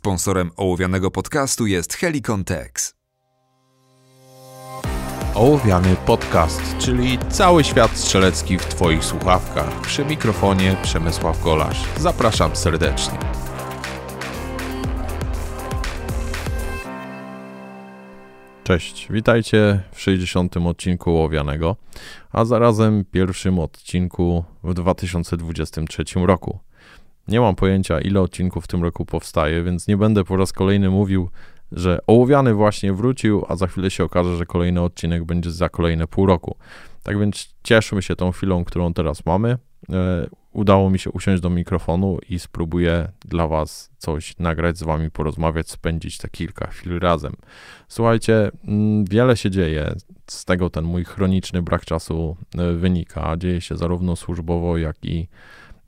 Sponsorem ołowianego podcastu jest Helicon Tex. Ołowiany podcast, czyli cały świat strzelecki w Twoich słuchawkach. Przy mikrofonie Przemysław Golasz. Zapraszam serdecznie. Cześć, witajcie w 60. odcinku Ołowianego, a zarazem pierwszym odcinku w 2023 roku. Nie mam pojęcia, ile odcinków w tym roku powstaje, więc nie będę po raz kolejny mówił, że ołowiany właśnie wrócił, a za chwilę się okaże, że kolejny odcinek będzie za kolejne pół roku. Tak więc cieszymy się tą chwilą, którą teraz mamy. E, udało mi się usiąść do mikrofonu i spróbuję dla Was coś nagrać, z Wami porozmawiać, spędzić te kilka chwil razem. Słuchajcie, mm, wiele się dzieje, z tego ten mój chroniczny brak czasu e, wynika. Dzieje się zarówno służbowo, jak i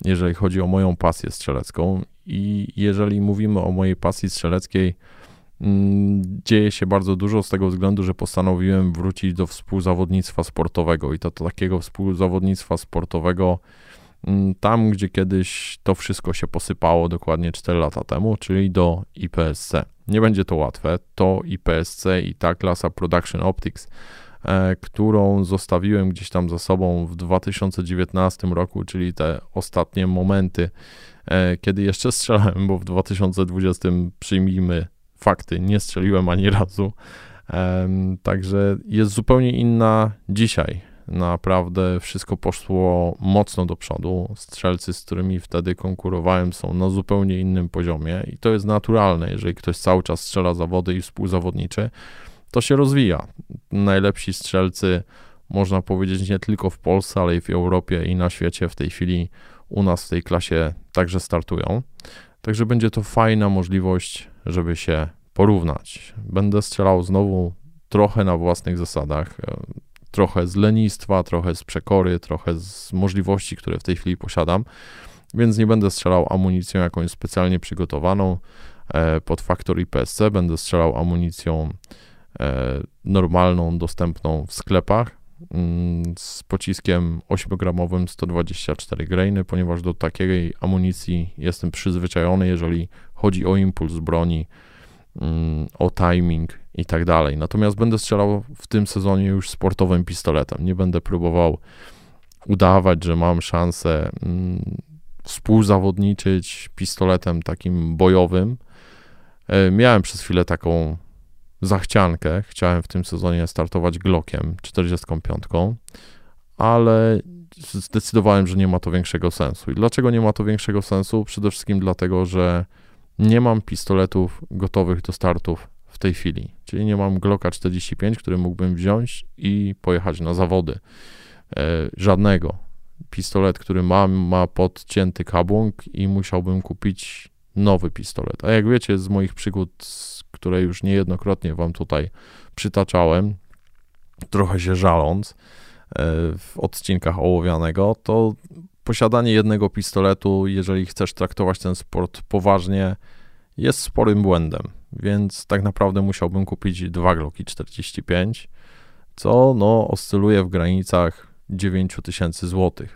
jeżeli chodzi o moją pasję strzelecką. I jeżeli mówimy o mojej pasji strzeleckiej, mm, dzieje się bardzo dużo z tego względu, że postanowiłem wrócić do współzawodnictwa sportowego i to, to takiego współzawodnictwa sportowego mm, tam, gdzie kiedyś to wszystko się posypało dokładnie 4 lata temu, czyli do IPSC. Nie będzie to łatwe. To IPSC i ta klasa Production Optics którą zostawiłem gdzieś tam za sobą w 2019 roku, czyli te ostatnie momenty, e, kiedy jeszcze strzelałem, bo w 2020 przyjmijmy fakty, nie strzeliłem ani razu. Także jest zupełnie inna dzisiaj. Naprawdę wszystko poszło mocno do przodu. Strzelcy, z którymi wtedy konkurowałem, są na zupełnie innym poziomie i to jest naturalne, jeżeli ktoś cały czas strzela zawody i współzawodniczy to się rozwija. Najlepsi strzelcy, można powiedzieć, nie tylko w Polsce, ale i w Europie i na świecie w tej chwili u nas w tej klasie także startują. Także będzie to fajna możliwość, żeby się porównać. Będę strzelał znowu trochę na własnych zasadach, e, trochę z lenistwa, trochę z przekory, trochę z możliwości, które w tej chwili posiadam, więc nie będę strzelał amunicją jakąś specjalnie przygotowaną e, pod faktor IPSC, będę strzelał amunicją normalną, dostępną w sklepach mm, z pociskiem 8-gramowym 124 grainy, ponieważ do takiej amunicji jestem przyzwyczajony, jeżeli chodzi o impuls broni, mm, o timing i tak dalej. Natomiast będę strzelał w tym sezonie już sportowym pistoletem. Nie będę próbował udawać, że mam szansę mm, współzawodniczyć pistoletem takim bojowym. E, miałem przez chwilę taką zachciankę. Chciałem w tym sezonie startować Glockiem 45, ale zdecydowałem, że nie ma to większego sensu. I dlaczego nie ma to większego sensu? Przede wszystkim dlatego, że nie mam pistoletów gotowych do startów w tej chwili. Czyli nie mam Glocka 45, który mógłbym wziąć i pojechać na zawody. E, żadnego. Pistolet, który mam, ma podcięty kabłąk i musiałbym kupić nowy pistolet. A jak wiecie z moich przygód które już niejednokrotnie Wam tutaj przytaczałem, trochę się żaląc e, w odcinkach ołowianego, to posiadanie jednego pistoletu, jeżeli chcesz traktować ten sport poważnie, jest sporym błędem. Więc tak naprawdę musiałbym kupić dwa Glocki 45, co no, oscyluje w granicach 9000 zł.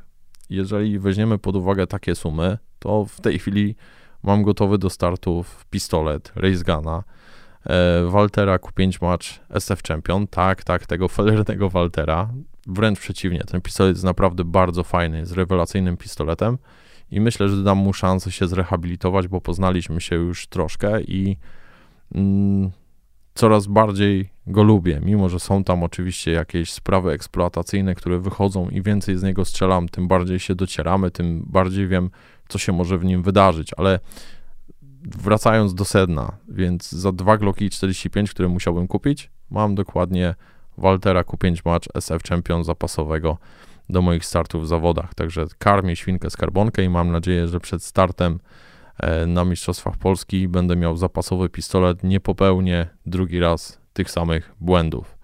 Jeżeli weźmiemy pod uwagę takie sumy, to w tej chwili mam gotowy do startów pistolet Race Guna Waltera Q5 Match SF Champion, tak, tak, tego felernego Waltera, wręcz przeciwnie, ten pistolet jest naprawdę bardzo fajny, jest rewelacyjnym pistoletem. I myślę, że dam mu szansę się zrehabilitować, bo poznaliśmy się już troszkę i mm, coraz bardziej go lubię, mimo że są tam oczywiście jakieś sprawy eksploatacyjne, które wychodzą i więcej z niego strzelam, tym bardziej się docieramy, tym bardziej wiem, co się może w nim wydarzyć, ale wracając do sedna, więc za dwa Glocki 45, które musiałbym kupić, mam dokładnie Waltera Q5 Match SF Champion zapasowego do moich startów w zawodach. Także karmię świnkę skarbonkę i mam nadzieję, że przed startem e, na Mistrzostwach Polski będę miał zapasowy pistolet, nie popełnię drugi raz tych samych błędów.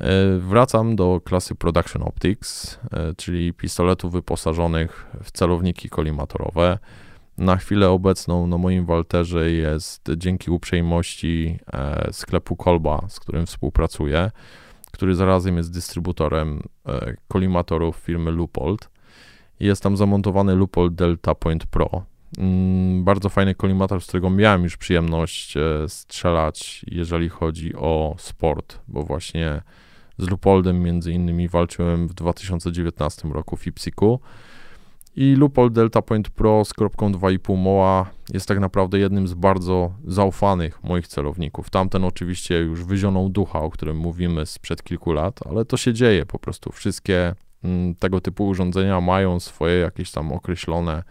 E, wracam do klasy Production Optics, e, czyli pistoletów wyposażonych w celowniki kolimatorowe. Na chwilę obecną na moim Walterze jest dzięki uprzejmości e, sklepu Kolba, z którym współpracuję, który zarazem jest dystrybutorem e, kolimatorów firmy Lupold. Jest tam zamontowany Lupold Delta Point Pro. Mm, bardzo fajny kolimator, z którego miałem już przyjemność e, strzelać, jeżeli chodzi o sport, bo właśnie z Lupoldem między innymi walczyłem w 2019 roku w Ipsiku. I Lupol Delta Point Pro z kropką 2,5 moła jest tak naprawdę jednym z bardzo zaufanych moich celowników. Tamten oczywiście już wyzionął ducha, o którym mówimy sprzed kilku lat, ale to się dzieje po prostu. Wszystkie mm, tego typu urządzenia mają swoje jakieś tam określone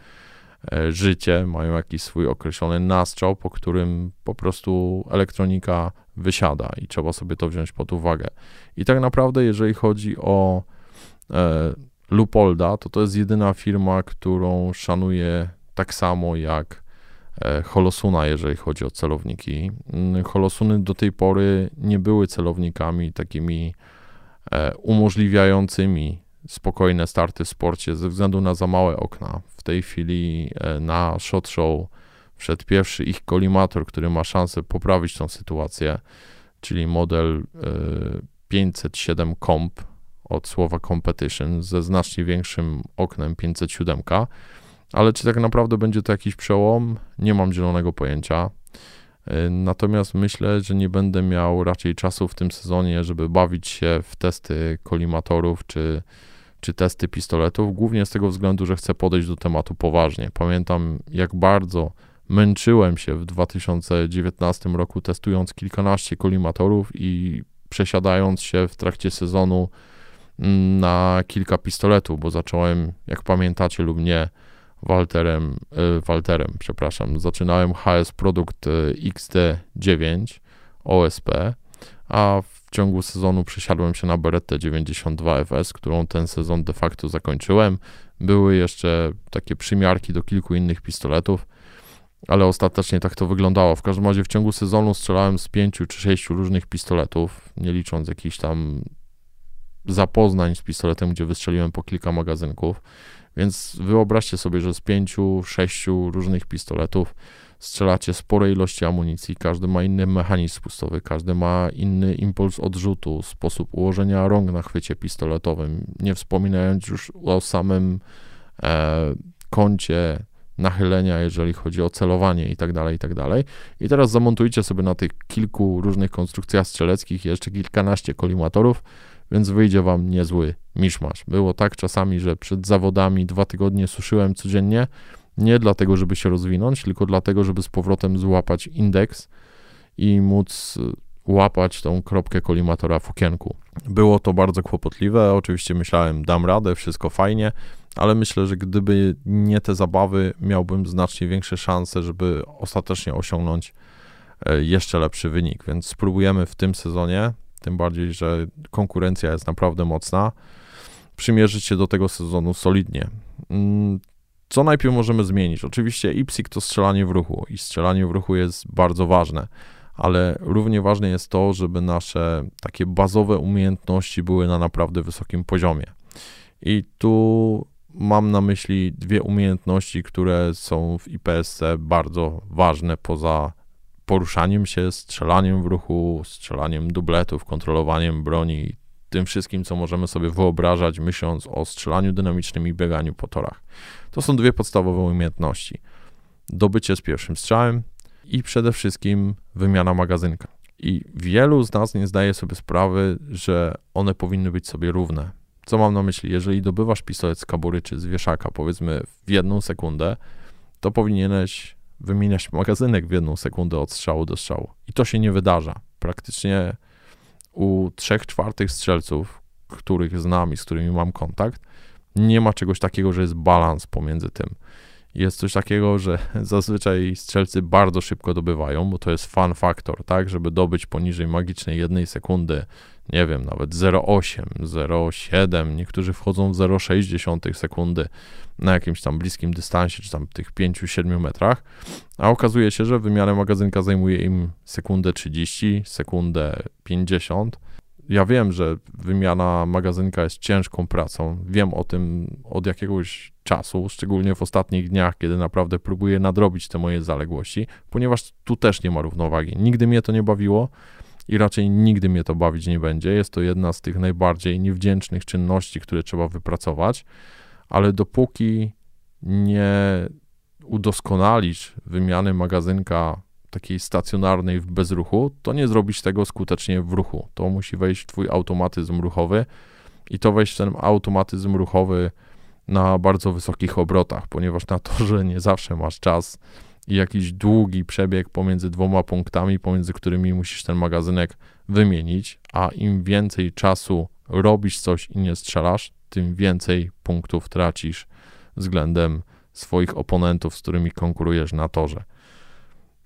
e, życie, mają jakiś swój określony nastrzał, po którym po prostu elektronika wysiada i trzeba sobie to wziąć pod uwagę. I tak naprawdę, jeżeli chodzi o e, Lupolda, to to jest jedyna firma, którą szanuję tak samo jak e, Holosuna, jeżeli chodzi o celowniki. Mm, Holosuny do tej pory nie były celownikami takimi e, umożliwiającymi spokojne starty w sporcie ze względu na za małe okna. W tej chwili e, na Shot Show wszedł pierwszy ich kolimator, który ma szansę poprawić tą sytuację, czyli model 507 Comp od słowa competition ze znacznie większym oknem 507, ale czy tak naprawdę będzie to jakiś przełom, nie mam zielonego pojęcia. Y, natomiast myślę, że nie będę miał raczej czasu w tym sezonie, żeby bawić się w testy kolimatorów czy, czy testy pistoletów, głównie z tego względu, że chcę podejść do tematu poważnie. Pamiętam, jak bardzo męczyłem się w 2019 roku testując kilkanaście kolimatorów i przesiadając się w trakcie sezonu na kilka pistoletów, bo zacząłem, jak pamiętacie lub nie, Walterem, y, Walterem, przepraszam, zaczynałem HS Produkt y, XD9 OSP, a w ciągu sezonu przesiadłem się na Beretta 92 FS, którą ten sezon de facto zakończyłem. Były jeszcze takie przymiarki do kilku innych pistoletów, ale ostatecznie tak to wyglądało. W każdym razie w ciągu sezonu strzelałem z pięciu czy sześciu różnych pistoletów, nie licząc jakichś tam zapoznań z pistoletem, gdzie wystrzeliłem po kilka magazynków. Więc wyobraźcie sobie, że z pięciu, sześciu różnych pistoletów strzelacie spore ilości amunicji, każdy ma inny mechanizm spustowy, każdy ma inny impuls odrzutu, sposób ułożenia rąk na chwycie pistoletowym, nie wspominając już o samym e, kącie nachylenia, jeżeli chodzi o celowanie i tak dalej, i tak dalej. I teraz zamontujcie sobie na tych kilku różnych konstrukcjach strzeleckich jeszcze kilkanaście kolimatorów, więc wyjdzie wam niezły miszmasz. Było tak czasami, że przed zawodami dwa tygodnie suszyłem codziennie, nie dlatego, żeby się rozwinąć, tylko dlatego, żeby z powrotem złapać indeks i móc y, łapać tą kropkę kolimatora w okienku. Było to bardzo kłopotliwe, oczywiście myślałem, dam radę, wszystko fajnie, ale myślę, że gdyby nie te zabawy, miałbym znacznie większe szanse, żeby ostatecznie osiągnąć e, jeszcze lepszy wynik, więc spróbujemy w tym sezonie tym bardziej, że konkurencja jest naprawdę mocna, przymierzyć się do tego sezonu solidnie. Mm, co najpierw możemy zmienić? Oczywiście IPSIC to strzelanie w ruchu i strzelanie w ruchu jest bardzo ważne, ale równie ważne jest to, żeby nasze takie bazowe umiejętności były na naprawdę wysokim poziomie. I tu mam na myśli dwie umiejętności, które są w IPSC bardzo ważne poza poruszaniem się, strzelaniem w ruchu, strzelaniem dubletów, kontrolowaniem broni, tym wszystkim, co możemy sobie wyobrażać, myśląc o strzelaniu dynamicznym i bieganiu po torach. To są dwie podstawowe umiejętności. Dobycie z pierwszym strzałem i przede wszystkim wymiana magazynka. I wielu z nas nie zdaje sobie sprawy, że one powinny być sobie równe. Co mam na myśli? Jeżeli dobywasz pistolet z kabury czy z wieszaka, powiedzmy w jedną sekundę, to powinieneś wymieniać magazynek w jedną sekundę od strzału do strzału. I to się nie wydarza. Praktycznie u trzech czwartych strzelców, których znam i z którymi mam kontakt, nie ma czegoś takiego, że jest balans pomiędzy tym. Jest coś takiego, że zazwyczaj strzelcy bardzo szybko dobywają, bo to jest fun factor, tak? Żeby dobyć poniżej magicznej jednej sekundy nie wiem, nawet 0,8, 0,7, niektórzy wchodzą w 0,6 sekundy na jakimś tam bliskim dystansie, czy tam tych 5-7 metrach, a okazuje się, że wymiana magazynka zajmuje im sekundę 30, sekundę 50. Ja wiem, że wymiana magazynka jest ciężką pracą. Wiem o tym od jakiegoś czasu, szczególnie w ostatnich dniach, kiedy naprawdę próbuję nadrobić te moje zaległości, ponieważ tu też nie ma równowagi. Nigdy mnie to nie bawiło i raczej nigdy mnie to bawić nie będzie. Jest to jedna z tych najbardziej niewdzięcznych czynności, które trzeba wypracować, ale dopóki nie udoskonalić wymianę magazynka takiej stacjonarnej w bezruchu, to nie zrobisz tego skutecznie w ruchu. To musi wejść w twój automatyzm ruchowy i to wejść w ten automatyzm ruchowy na bardzo wysokich obrotach, ponieważ na torze nie zawsze masz czas i jakiś długi przebieg pomiędzy dwoma punktami, pomiędzy którymi musisz ten magazynek wymienić, a im więcej czasu robisz coś i nie strzelasz, tym więcej punktów tracisz względem swoich oponentów, z którymi konkurujesz na torze.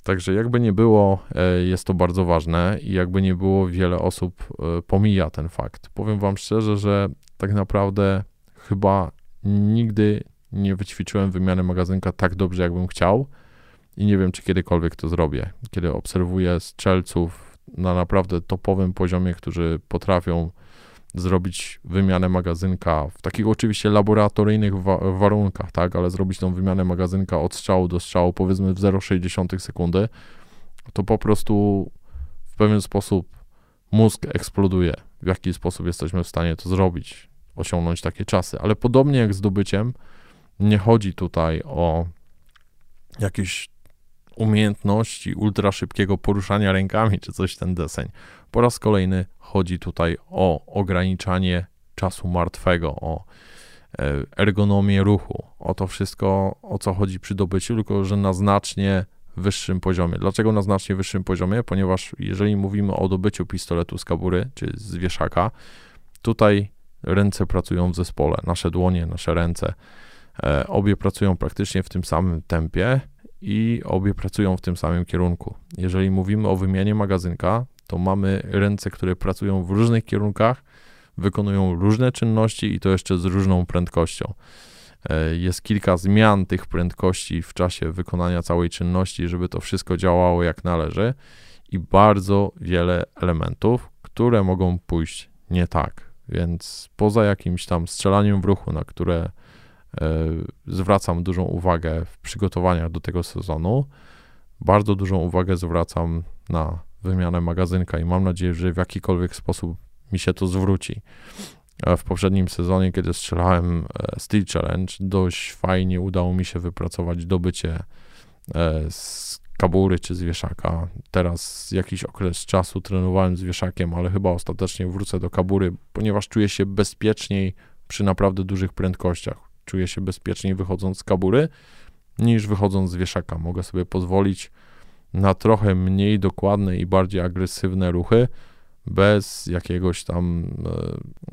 Także jakby nie było, e, jest to bardzo ważne i jakby nie było, wiele osób e, pomija ten fakt. Powiem Wam szczerze, że tak naprawdę chyba nigdy nie wyćwiczyłem wymiany magazynka tak dobrze, jakbym chciał i nie wiem, czy kiedykolwiek to zrobię. Kiedy obserwuję strzelców na naprawdę topowym poziomie, którzy potrafią zrobić wymianę magazynka w takich oczywiście laboratoryjnych wa warunkach, tak, ale zrobić tą wymianę magazynka od strzału do strzału powiedzmy w 0,6 sekundy, to po prostu w pewien sposób mózg eksploduje, w jaki sposób jesteśmy w stanie to zrobić, osiągnąć takie czasy. Ale podobnie jak z nie chodzi tutaj o jakieś umiejętności ultra szybkiego poruszania rękami, czy coś ten deseń. Po raz kolejny chodzi tutaj o ograniczanie czasu martwego, o e, ergonomię ruchu, o to wszystko, o co chodzi przy dobyciu, tylko że na znacznie wyższym poziomie. Dlaczego na znacznie wyższym poziomie? Ponieważ jeżeli mówimy o dobyciu pistoletu z kabury, czy z wieszaka, tutaj ręce pracują w zespole, nasze dłonie, nasze ręce, e, obie pracują praktycznie w tym samym tempie i obie pracują w tym samym kierunku. Jeżeli mówimy o wymianie magazynka, to mamy ręce, które pracują w różnych kierunkach, wykonują różne czynności i to jeszcze z różną prędkością. E, jest kilka zmian tych prędkości w czasie wykonania całej czynności, żeby to wszystko działało jak należy, i bardzo wiele elementów, które mogą pójść nie tak. Więc poza jakimś tam strzelaniem w ruchu, na które zwracam dużą uwagę w przygotowaniach do tego sezonu, bardzo dużą uwagę zwracam na wymianę magazynka i mam nadzieję, że w jakikolwiek sposób mi się to zwróci. W poprzednim sezonie, kiedy strzelałem e, Steel Challenge, dość fajnie udało mi się wypracować dobycie e, z kabury czy z wieszaka. Teraz jakiś okres czasu trenowałem z wieszakiem, ale chyba ostatecznie wrócę do kabury, ponieważ czuję się bezpieczniej przy naprawdę dużych prędkościach. Czuję się bezpieczniej wychodząc z kabury niż wychodząc z wieszaka. Mogę sobie pozwolić na trochę mniej dokładne i bardziej agresywne ruchy, bez jakiegoś tam,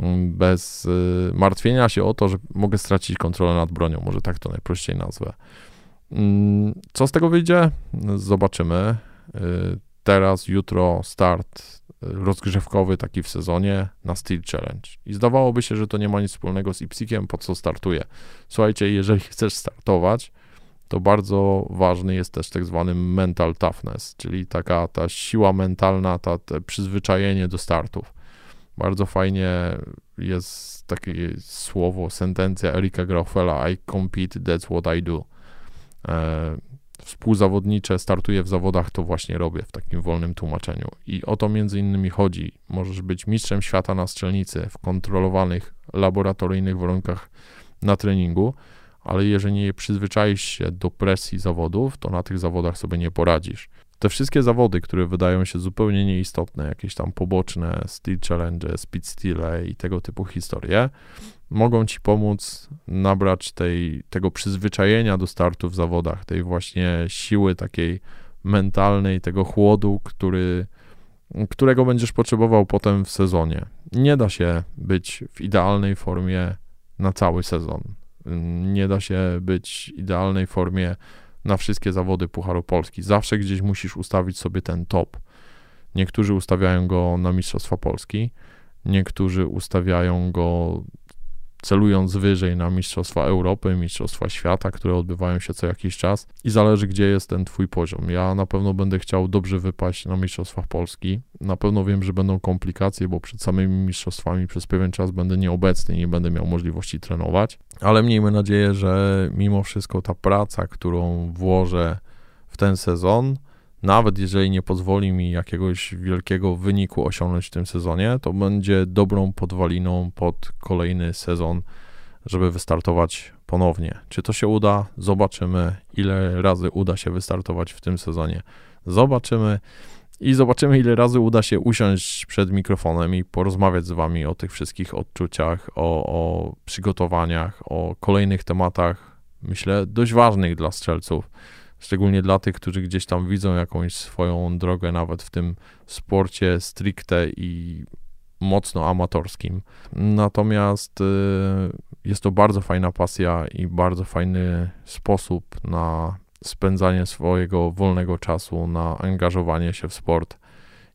e, bez e, martwienia się o to, że mogę stracić kontrolę nad bronią, może tak to najprościej nazwę. Mm, co z tego wyjdzie? Zobaczymy. E, teraz, jutro start rozgrzewkowy taki w sezonie na Steel Challenge. I zdawałoby się, że to nie ma nic wspólnego z Ipsikiem, po co startuje. Słuchajcie, jeżeli chcesz startować, to bardzo ważny jest też tak zwany mental toughness, czyli taka ta siła mentalna, ta, te przyzwyczajenie do startów. Bardzo fajnie jest takie słowo, sentencja Erika Graufela I compete, that's what I do. Współzawodnicze startuję w zawodach, to właśnie robię w takim wolnym tłumaczeniu. I o to między innymi chodzi. Możesz być mistrzem świata na strzelnicy w kontrolowanych, laboratoryjnych warunkach na treningu, ale jeżeli nie przyzwyczaisz się do presji zawodów, to na tych zawodach sobie nie poradzisz. Te wszystkie zawody, które wydają się zupełnie nieistotne, jakieś tam poboczne Steel Challenge, Speed Steel i tego typu historie, mogą ci pomóc nabrać tej, tego przyzwyczajenia do startu w zawodach, tej właśnie siły takiej mentalnej, tego chłodu, który, którego będziesz potrzebował potem w sezonie. Nie da się być w idealnej formie na cały sezon. Nie da się być w idealnej formie na wszystkie zawody Pucharu Polski. Zawsze gdzieś musisz ustawić sobie ten top. Niektórzy ustawiają go na Mistrzostwa Polski, niektórzy ustawiają go celując wyżej na Mistrzostwa Europy, Mistrzostwa Świata, które odbywają się co jakiś czas i zależy, gdzie jest ten twój poziom. Ja na pewno będę chciał dobrze wypaść na Mistrzostwach Polski. Na pewno wiem, że będą komplikacje, bo przed samymi mistrzostwami przez pewien czas będę nieobecny i nie będę miał możliwości trenować, ale miejmy nadzieję, że mimo wszystko ta praca, którą włożę w ten sezon, nawet jeżeli nie pozwoli mi jakiegoś wielkiego wyniku osiągnąć w tym sezonie, to będzie dobrą podwaliną pod kolejny sezon żeby wystartować ponownie. Czy to się uda? Zobaczymy, ile razy uda się wystartować w tym sezonie. Zobaczymy i zobaczymy, ile razy uda się usiąść przed mikrofonem i porozmawiać z Wami o tych wszystkich odczuciach, o, o przygotowaniach, o kolejnych tematach, myślę, dość ważnych dla strzelców. Szczególnie dla tych, którzy gdzieś tam widzą jakąś swoją drogę, nawet w tym sporcie stricte i mocno amatorskim. Natomiast y, jest to bardzo fajna pasja i bardzo fajny sposób na spędzanie swojego wolnego czasu, na angażowanie się w sport.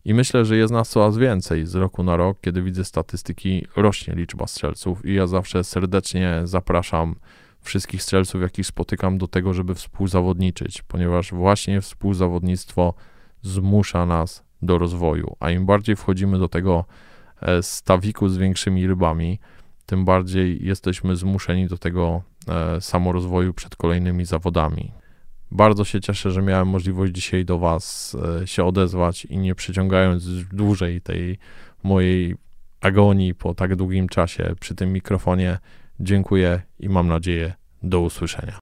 I myślę, że jest nas coraz więcej z roku na rok, kiedy widzę statystyki, rośnie liczba strzelców i ja zawsze serdecznie zapraszam wszystkich strzelców, jakich spotykam, do tego, żeby współzawodniczyć, ponieważ właśnie współzawodnictwo zmusza nas do rozwoju, a im bardziej wchodzimy do tego e, stawiku z większymi rybami, tym bardziej jesteśmy zmuszeni do tego e, samorozwoju przed kolejnymi zawodami. Bardzo się cieszę, że miałem możliwość dzisiaj do Was e, się odezwać i nie przyciągając dłużej tej mojej agonii po tak długim czasie przy tym mikrofonie, dziękuję i mam nadzieję do usłyszenia.